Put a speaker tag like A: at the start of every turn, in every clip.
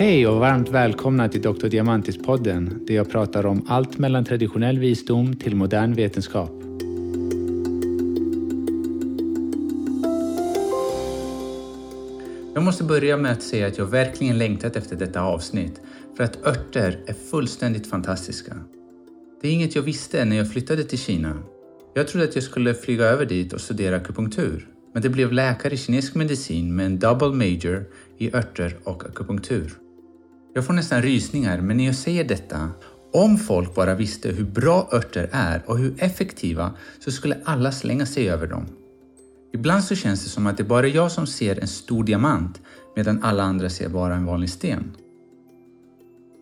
A: Hej och varmt välkomna till Dr. Diamantis-podden där jag pratar om allt mellan traditionell visdom till modern vetenskap. Jag måste börja med att säga att jag verkligen längtat efter detta avsnitt för att örter är fullständigt fantastiska. Det är inget jag visste när jag flyttade till Kina. Jag trodde att jag skulle flyga över dit och studera akupunktur, men det blev läkare i kinesisk medicin med en double major i örter och akupunktur. Jag får nästan rysningar, men när jag säger detta, om folk bara visste hur bra örter är och hur effektiva så skulle alla slänga sig över dem. Ibland så känns det som att det bara är jag som ser en stor diamant medan alla andra ser bara en vanlig sten.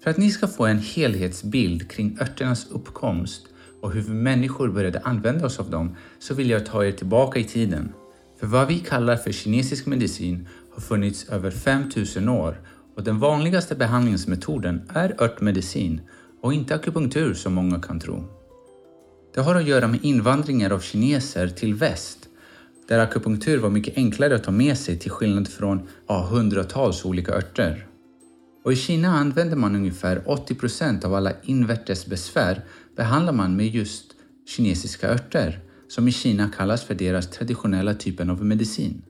A: För att ni ska få en helhetsbild kring örternas uppkomst och hur vi människor började använda oss av dem så vill jag ta er tillbaka i tiden. För vad vi kallar för kinesisk medicin har funnits över 5000 år och den vanligaste behandlingsmetoden är örtmedicin och inte akupunktur som många kan tro. Det har att göra med invandringar av kineser till väst där akupunktur var mycket enklare att ta med sig till skillnad från ja, hundratals olika örter. Och I Kina använder man ungefär 80 procent av alla invärtes besvär behandlar man med just kinesiska örter som i Kina kallas för deras traditionella typen av medicin.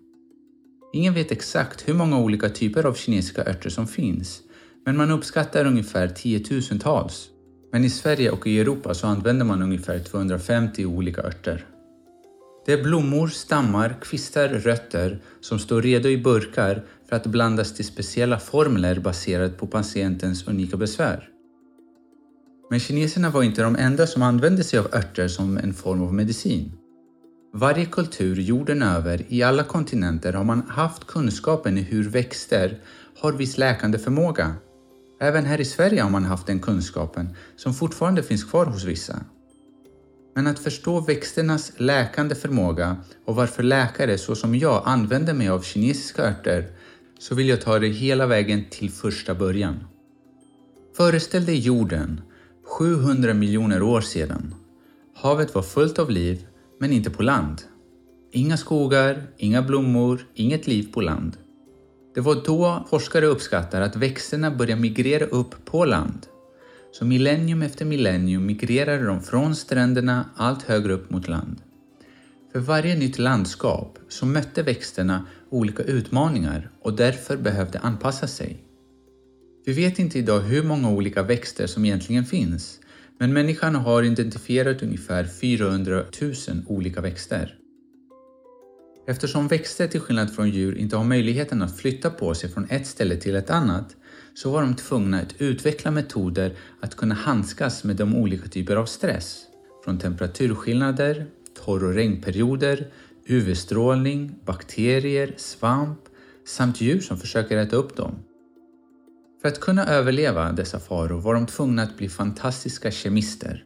A: Ingen vet exakt hur många olika typer av kinesiska örter som finns, men man uppskattar ungefär tiotusentals. Men i Sverige och i Europa så använder man ungefär 250 olika örter. Det är blommor, stammar, kvistar, rötter som står redo i burkar för att blandas till speciella formler baserat på patientens unika besvär. Men kineserna var inte de enda som använde sig av örter som en form av medicin. Varje kultur jorden över, i alla kontinenter, har man haft kunskapen i hur växter har viss läkande förmåga. Även här i Sverige har man haft den kunskapen som fortfarande finns kvar hos vissa. Men att förstå växternas läkande förmåga och varför läkare såsom jag använder mig av kinesiska örter så vill jag ta det hela vägen till första början. Föreställ dig jorden 700 miljoner år sedan. Havet var fullt av liv, men inte på land. Inga skogar, inga blommor, inget liv på land. Det var då forskare uppskattar att växterna började migrera upp på land. Så millennium efter millennium migrerade de från stränderna allt högre upp mot land. För varje nytt landskap så mötte växterna olika utmaningar och därför behövde anpassa sig. Vi vet inte idag hur många olika växter som egentligen finns, men människan har identifierat ungefär 400 000 olika växter. Eftersom växter till skillnad från djur inte har möjligheten att flytta på sig från ett ställe till ett annat så var de tvungna att utveckla metoder att kunna handskas med de olika typer av stress. Från temperaturskillnader, torr och regnperioder, UV-strålning, bakterier, svamp samt djur som försöker äta upp dem. För att kunna överleva dessa faror var de tvungna att bli fantastiska kemister.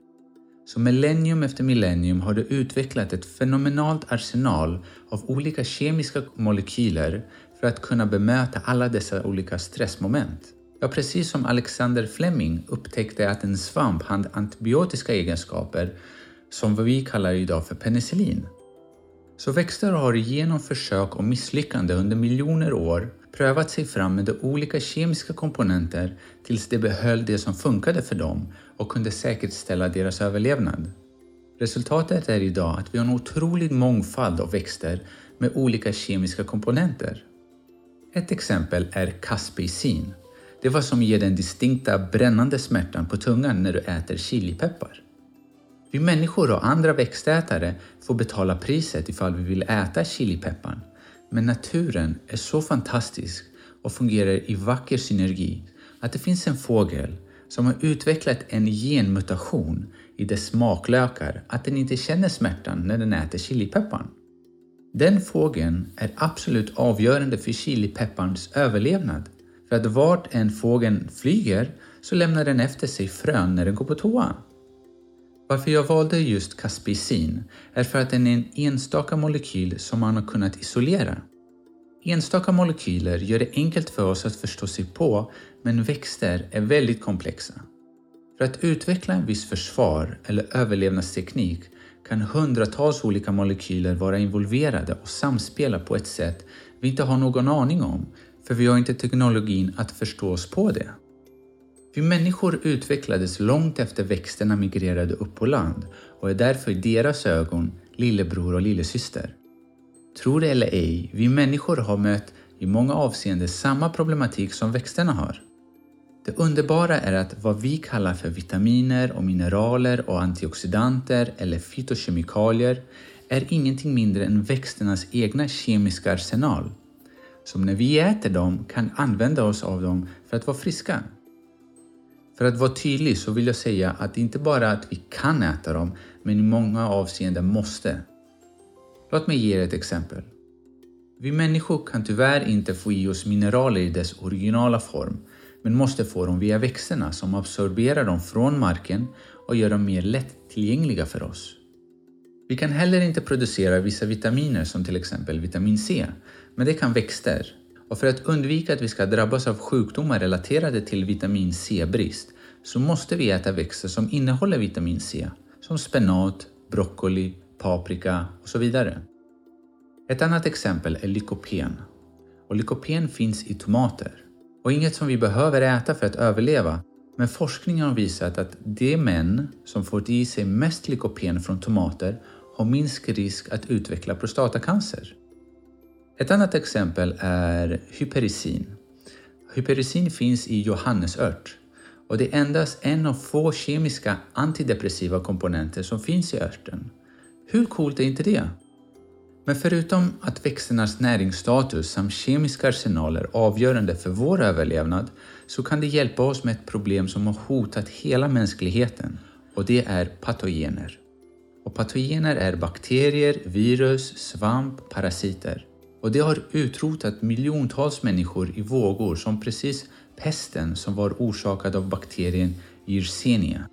A: Så millennium efter millennium har de utvecklat ett fenomenalt arsenal av olika kemiska molekyler för att kunna bemöta alla dessa olika stressmoment. Ja, precis som Alexander Fleming upptäckte att en svamp hade antibiotiska egenskaper som vad vi kallar idag för penicillin. Så växter har genom försök och misslyckande under miljoner år prövat sig fram med de olika kemiska komponenter tills de behöll det som funkade för dem och kunde säkerställa deras överlevnad. Resultatet är idag att vi har en otrolig mångfald av växter med olika kemiska komponenter. Ett exempel är kaspicin. Det var som ger den distinkta brännande smärtan på tungan när du äter chilipeppar. Vi människor och andra växtätare får betala priset ifall vi vill äta chilipepparn. Men naturen är så fantastisk och fungerar i vacker synergi att det finns en fågel som har utvecklat en genmutation i dess smaklökar att den inte känner smärtan när den äter chilipepparn. Den fågeln är absolut avgörande för chilipepparns överlevnad. För att vart en fågeln flyger så lämnar den efter sig frön när den går på toa. Varför jag valde just caspicin är för att den är en enstaka molekyl som man har kunnat isolera. Enstaka molekyler gör det enkelt för oss att förstå sig på, men växter är väldigt komplexa. För att utveckla en viss försvar eller överlevnadsteknik kan hundratals olika molekyler vara involverade och samspela på ett sätt vi inte har någon aning om, för vi har inte teknologin att förstå oss på det. Vi människor utvecklades långt efter växterna migrerade upp på land och är därför i deras ögon lillebror och lillasyster. Tro det eller ej, vi människor har mött i många avseenden samma problematik som växterna har. Det underbara är att vad vi kallar för vitaminer och mineraler och antioxidanter eller fytokemikalier är ingenting mindre än växternas egna kemiska arsenal som när vi äter dem kan använda oss av dem för att vara friska. För att vara tydlig så vill jag säga att det inte bara att vi kan äta dem, men i många avseenden måste. Låt mig ge er ett exempel. Vi människor kan tyvärr inte få i oss mineraler i dess originala form, men måste få dem via växterna som absorberar dem från marken och gör dem mer lättillgängliga för oss. Vi kan heller inte producera vissa vitaminer som till exempel vitamin C, men det kan växter. Och för att undvika att vi ska drabbas av sjukdomar relaterade till vitamin C-brist så måste vi äta växter som innehåller vitamin C, som spenat, broccoli, paprika och så vidare. Ett annat exempel är lykopen. Och lykopen finns i tomater. Och inget som vi behöver äta för att överleva, men forskningen har visat att de män som fått i sig mest lykopen från tomater har minst risk att utveckla prostatacancer. Ett annat exempel är hypericin. Hypericin finns i johannesört och det är endast en av få kemiska antidepressiva komponenter som finns i örten. Hur coolt är inte det? Men förutom att växternas näringsstatus samt kemiska arsenaler är avgörande för vår överlevnad så kan det hjälpa oss med ett problem som har hotat hela mänskligheten och det är patogener. Och patogener är bakterier, virus, svamp, parasiter. Och det har utrotat miljontals människor i vågor som precis pesten som var orsakad av bakterien Yersinia.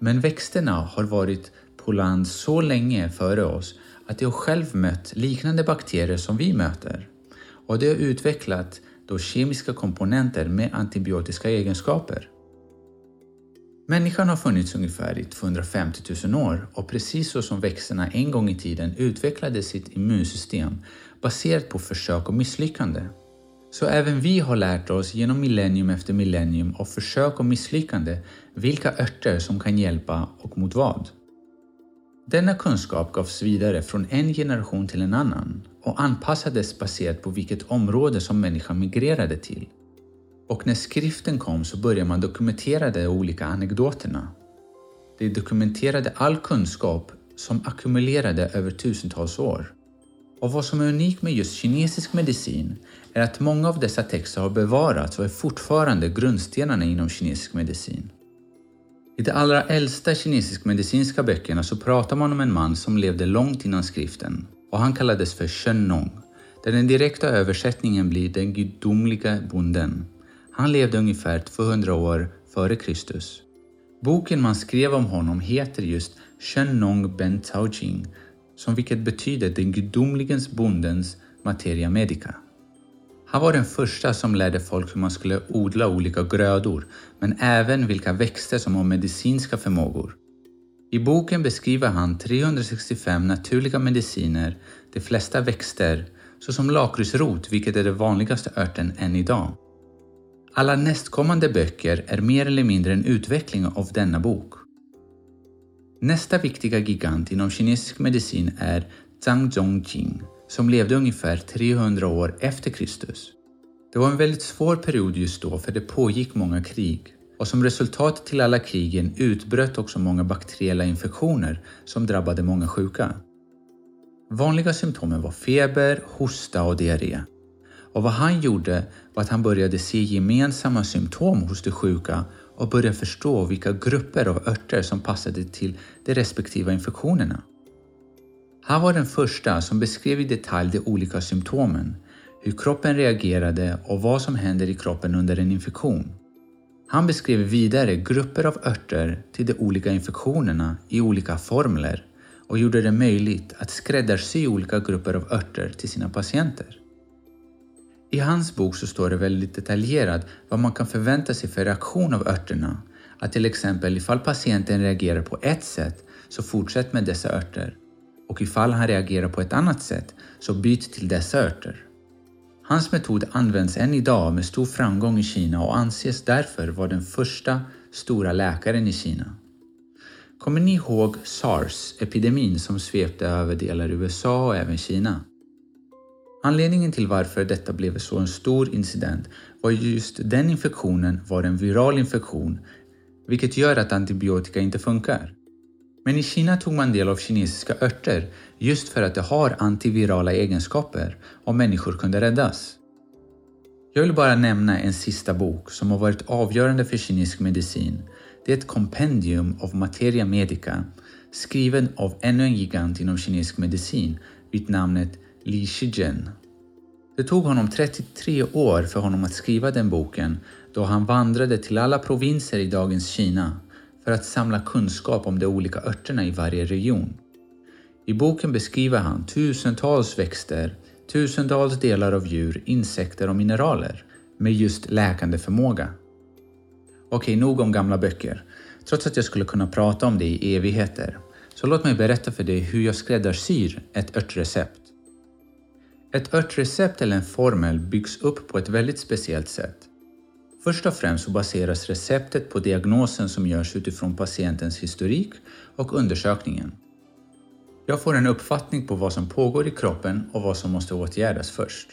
A: Men växterna har varit på land så länge före oss att de har själv mött liknande bakterier som vi möter. Och de har utvecklat då kemiska komponenter med antibiotiska egenskaper. Människan har funnits ungefär i 250 000 år och precis så som växterna en gång i tiden utvecklade sitt immunsystem baserat på försök och misslyckande. Så även vi har lärt oss genom millennium efter millennium av försök och misslyckande vilka örter som kan hjälpa och mot vad. Denna kunskap gavs vidare från en generation till en annan och anpassades baserat på vilket område som människan migrerade till. Och när skriften kom så började man dokumentera de olika anekdoterna. De dokumenterade all kunskap som ackumulerade över tusentals år. Och vad som är unikt med just kinesisk medicin är att många av dessa texter har bevarats och är fortfarande grundstenarna inom kinesisk medicin. I de allra äldsta kinesisk medicinska böckerna så pratar man om en man som levde långt innan skriften och han kallades för Shen Nong, där den direkta översättningen blir den gudomliga bonden. Han levde ungefär 200 år före Kristus. Boken man skrev om honom heter just Shennong Ben Taojing, som vilket betyder den gudomligens bondens materia medica. Han var den första som lärde folk hur man skulle odla olika grödor, men även vilka växter som har medicinska förmågor. I boken beskriver han 365 naturliga mediciner, de flesta växter, såsom lakritsrot, vilket är den vanligaste örten än idag. Alla nästkommande böcker är mer eller mindre en utveckling av denna bok. Nästa viktiga gigant inom kinesisk medicin är Zhang Zhongjing som levde ungefär 300 år efter Kristus. Det var en väldigt svår period just då för det pågick många krig och som resultat till alla krigen utbröt också många bakteriella infektioner som drabbade många sjuka. Vanliga symptomen var feber, hosta och diarré. Och vad han gjorde var att han började se gemensamma symptom hos de sjuka och började förstå vilka grupper av örter som passade till de respektiva infektionerna. Han var den första som beskrev i detalj de olika symptomen, hur kroppen reagerade och vad som händer i kroppen under en infektion. Han beskrev vidare grupper av örter till de olika infektionerna i olika formler och gjorde det möjligt att skräddarsy olika grupper av örter till sina patienter. I hans bok så står det väldigt detaljerat vad man kan förvänta sig för reaktion av örterna. Att till exempel ifall patienten reagerar på ett sätt så fortsätt med dessa örter och ifall han reagerar på ett annat sätt så byt till dessa örter. Hans metod används än idag med stor framgång i Kina och anses därför vara den första stora läkaren i Kina. Kommer ni ihåg sars-epidemin som svepte över delar av USA och även Kina? Anledningen till varför detta blev så en stor incident var just den infektionen var en viral infektion vilket gör att antibiotika inte funkar. Men i Kina tog man del av kinesiska örter just för att de har antivirala egenskaper och människor kunde räddas. Jag vill bara nämna en sista bok som har varit avgörande för kinesisk medicin. Det är ett kompendium av materia medica skriven av ännu en gigant inom kinesisk medicin vid namnet Li Shijian. Det tog honom 33 år för honom att skriva den boken då han vandrade till alla provinser i dagens Kina för att samla kunskap om de olika örterna i varje region. I boken beskriver han tusentals växter, tusentals delar av djur, insekter och mineraler med just läkande förmåga. Okej, nog om gamla böcker. Trots att jag skulle kunna prata om det i evigheter, så låt mig berätta för dig hur jag skräddarsyr ett örtrecept. Ett örtrecept eller en formel byggs upp på ett väldigt speciellt sätt. Först och främst så baseras receptet på diagnosen som görs utifrån patientens historik och undersökningen. Jag får en uppfattning på vad som pågår i kroppen och vad som måste åtgärdas först.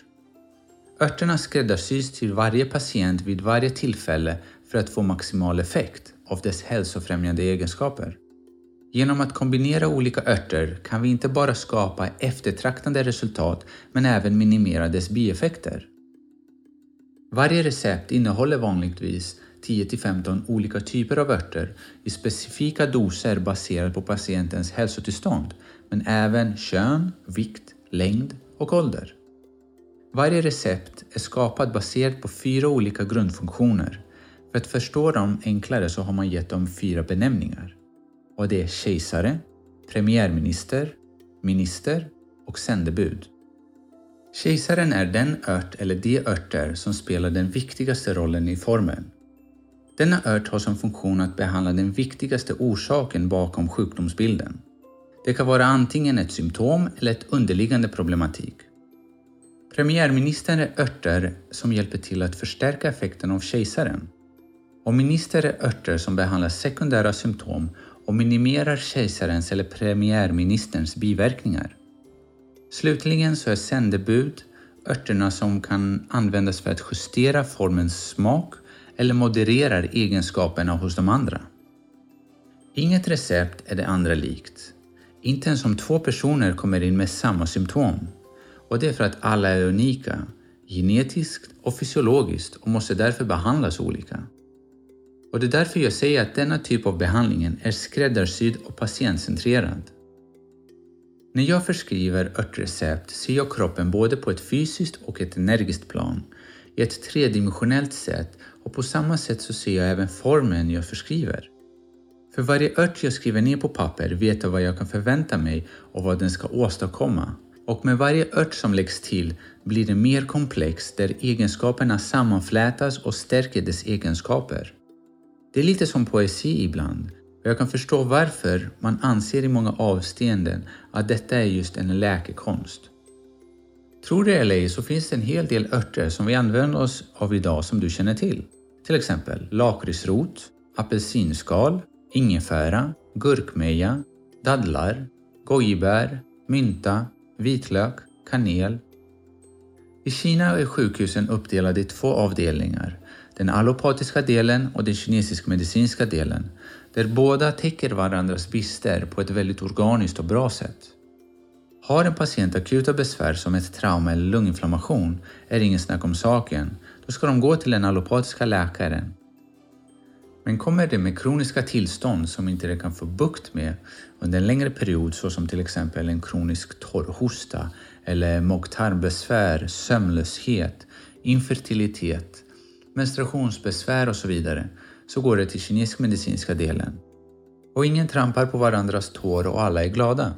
A: Örterna skräddarsys till varje patient vid varje tillfälle för att få maximal effekt av dess hälsofrämjande egenskaper. Genom att kombinera olika örter kan vi inte bara skapa eftertraktande resultat men även minimera dess bieffekter. Varje recept innehåller vanligtvis 10-15 olika typer av örter i specifika doser baserat på patientens hälsotillstånd, men även kön, vikt, längd och ålder. Varje recept är skapat baserat på fyra olika grundfunktioner. För att förstå dem enklare så har man gett dem fyra benämningar. Och det är kejsare, premiärminister, minister och sändebud. Kejsaren är den ört eller de örter som spelar den viktigaste rollen i formeln. Denna ört har som funktion att behandla den viktigaste orsaken bakom sjukdomsbilden. Det kan vara antingen ett symptom eller ett underliggande problematik. Premiärministern är örter som hjälper till att förstärka effekten av kejsaren. Och minister är örter som behandlar sekundära symptom och minimerar kejsarens eller premiärministerns biverkningar. Slutligen så är sändebud örterna som kan användas för att justera formens smak eller modererar egenskaperna hos de andra. Inget recept är det andra likt. Inte ens om två personer kommer in med samma symptom. Och det är för att alla är unika, genetiskt och fysiologiskt och måste därför behandlas olika. Och det är därför jag säger att denna typ av behandling är skräddarsydd och patientcentrerad. När jag förskriver örtrecept ser jag kroppen både på ett fysiskt och ett energiskt plan, i ett tredimensionellt sätt och på samma sätt så ser jag även formen jag förskriver. För varje ört jag skriver ner på papper vet jag vad jag kan förvänta mig och vad den ska åstadkomma. Och med varje ört som läggs till blir det mer komplext där egenskaperna sammanflätas och stärker dess egenskaper. Det är lite som poesi ibland, och jag kan förstå varför man anser i många avseenden att detta är just en läkekonst. Tror det eller ej så finns det en hel del örter som vi använder oss av idag som du känner till. Till exempel lakritsrot, apelsinskal, ingefära, gurkmeja, dadlar, gojibär, mynta, vitlök, kanel. I Kina är sjukhusen uppdelade i två avdelningar, den allopatiska delen och den kinesisk-medicinska delen, där båda täcker varandras brister på ett väldigt organiskt och bra sätt. Har en patient akuta besvär som ett trauma eller lunginflammation är det ingen snack om saken. Då ska de gå till den allopatiska läkaren. Men kommer det med kroniska tillstånd som inte det kan få bukt med under en längre period såsom till exempel en kronisk torrhosta eller mag-tarmbesvär, sömnlöshet, infertilitet, menstruationsbesvär och så vidare så går det till kinesisk medicinska delen. Och ingen trampar på varandras tår och alla är glada.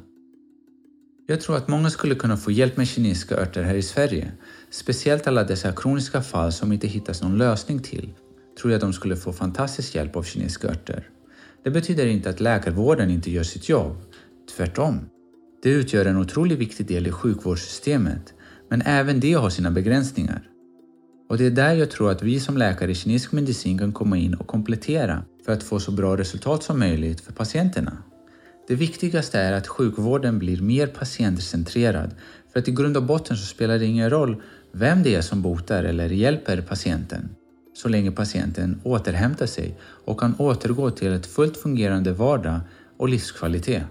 A: Jag tror att många skulle kunna få hjälp med kinesiska örter här i Sverige. Speciellt alla dessa kroniska fall som inte hittas någon lösning till tror jag de skulle få fantastisk hjälp av kinesiska örter. Det betyder inte att läkarvården inte gör sitt jobb. Tvärtom. Det utgör en otroligt viktig del i sjukvårdssystemet Men även det har sina begränsningar. Och det är där jag tror att vi som läkare i kinesisk medicin kan komma in och komplettera för att få så bra resultat som möjligt för patienterna. Det viktigaste är att sjukvården blir mer patientcentrerad för att i grund och botten så spelar det ingen roll vem det är som botar eller hjälper patienten så länge patienten återhämtar sig och kan återgå till ett fullt fungerande vardag och livskvalitet.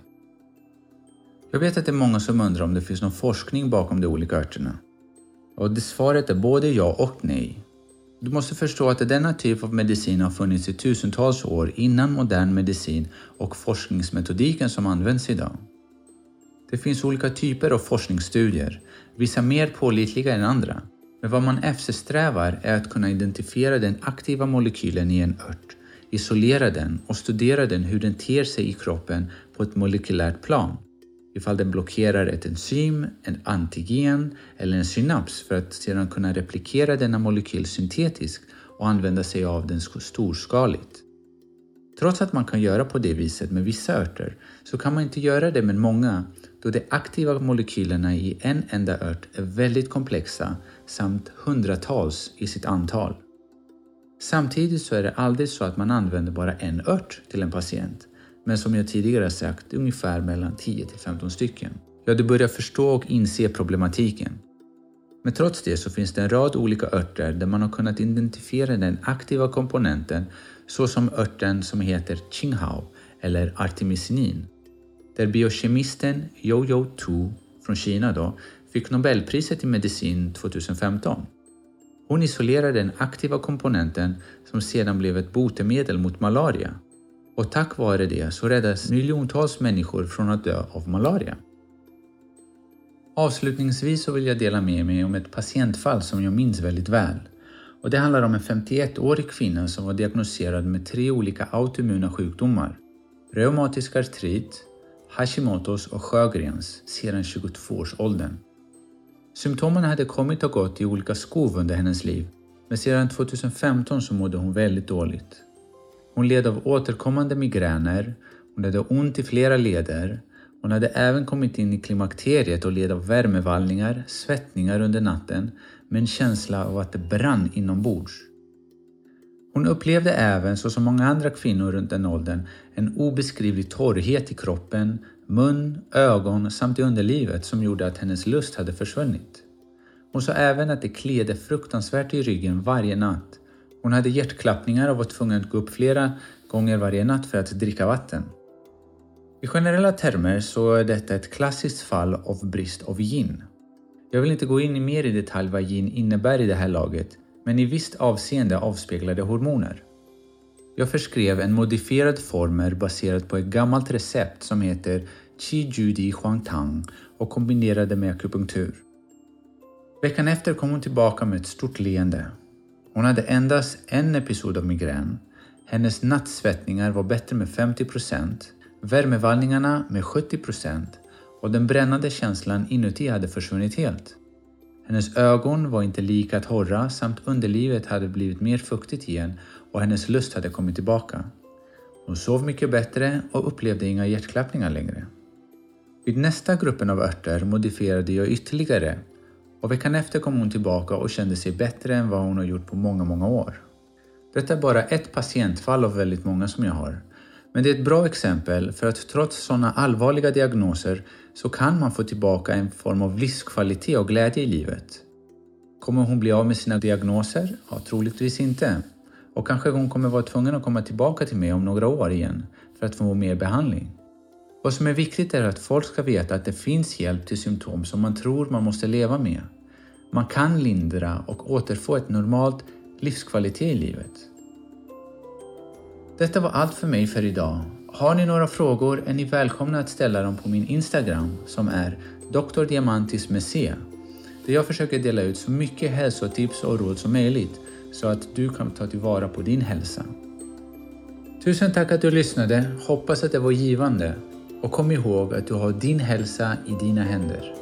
A: Jag vet att det är många som undrar om det finns någon forskning bakom de olika örterna. Och det svaret är både ja och nej. Du måste förstå att denna typ av medicin har funnits i tusentals år innan modern medicin och forskningsmetodiken som används idag. Det finns olika typer av forskningsstudier, vissa mer pålitliga än andra. Men vad man eftersträvar är att kunna identifiera den aktiva molekylen i en ört, isolera den och studera den hur den ter sig i kroppen på ett molekylärt plan. Ifall den blockerar ett enzym, en antigen eller en synaps för att sedan kunna replikera denna molekyl syntetiskt och använda sig av den storskaligt. Trots att man kan göra på det viset med vissa örter så kan man inte göra det med många då de aktiva molekylerna i en enda ört är väldigt komplexa samt hundratals i sitt antal. Samtidigt så är det aldrig så att man använder bara en ört till en patient, men som jag tidigare sagt ungefär mellan 10 till 15 stycken. Ja, du börjar förstå och inse problematiken. Men trots det så finns det en rad olika örter där man har kunnat identifiera den aktiva komponenten såsom örten som heter Qinghao eller artemisinin där biokemisten Jojo Tu från Kina då, fick Nobelpriset i medicin 2015. Hon isolerade den aktiva komponenten som sedan blev ett botemedel mot malaria. Och tack vare det så räddas miljontals människor från att dö av malaria. Avslutningsvis så vill jag dela med mig om ett patientfall som jag minns väldigt väl. Och det handlar om en 51-årig kvinna som var diagnostiserad med tre olika autoimmuna sjukdomar. Reumatisk artrit, Hashimotos och Sjögrens sedan 22-årsåldern. Symptomen hade kommit och gått i olika skov under hennes liv, men sedan 2015 så mådde hon väldigt dåligt. Hon led av återkommande migräner, hon hade ont i flera leder, hon hade även kommit in i klimakteriet och led av värmevallningar, svettningar under natten med en känsla av att det brann inombords. Hon upplevde även, så som många andra kvinnor runt den åldern, en obeskrivlig torrhet i kroppen, mun, ögon samt i underlivet som gjorde att hennes lust hade försvunnit. Hon sa även att det kliade fruktansvärt i ryggen varje natt. Hon hade hjärtklappningar och var tvungen att gå upp flera gånger varje natt för att dricka vatten. I generella termer så är detta ett klassiskt fall av brist av gin. Jag vill inte gå in mer i detalj vad gin innebär i det här laget, men i visst avseende avspeglade hormoner. Jag förskrev en modifierad formel baserad på ett gammalt recept som heter Qi Judi Huangtang och kombinerade med akupunktur. Veckan efter kom hon tillbaka med ett stort leende. Hon hade endast en episod av migrän. Hennes nattsvettningar var bättre med 50 procent, värmevallningarna med 70 procent och den brännande känslan inuti hade försvunnit helt. Hennes ögon var inte lika torra samt underlivet hade blivit mer fuktigt igen och hennes lust hade kommit tillbaka. Hon sov mycket bättre och upplevde inga hjärtklappningar längre. Vid nästa gruppen av örter modifierade jag ytterligare och veckan efter kom hon tillbaka och kände sig bättre än vad hon har gjort på många, många år. Detta är bara ett patientfall av väldigt många som jag har. Men det är ett bra exempel för att trots sådana allvarliga diagnoser så kan man få tillbaka en form av livskvalitet och glädje i livet. Kommer hon bli av med sina diagnoser? Ja, troligtvis inte. Och kanske hon kommer vara tvungen att komma tillbaka till mig om några år igen för att få mer behandling. Vad som är viktigt är att folk ska veta att det finns hjälp till symptom som man tror man måste leva med. Man kan lindra och återfå ett normalt livskvalitet i livet. Detta var allt för mig för idag. Har ni några frågor är ni välkomna att ställa dem på min Instagram som är Dr. Diamantis C. där jag försöker dela ut så mycket hälsotips och råd som möjligt så att du kan ta tillvara på din hälsa. Tusen tack att du lyssnade. Hoppas att det var givande och kom ihåg att du har din hälsa i dina händer.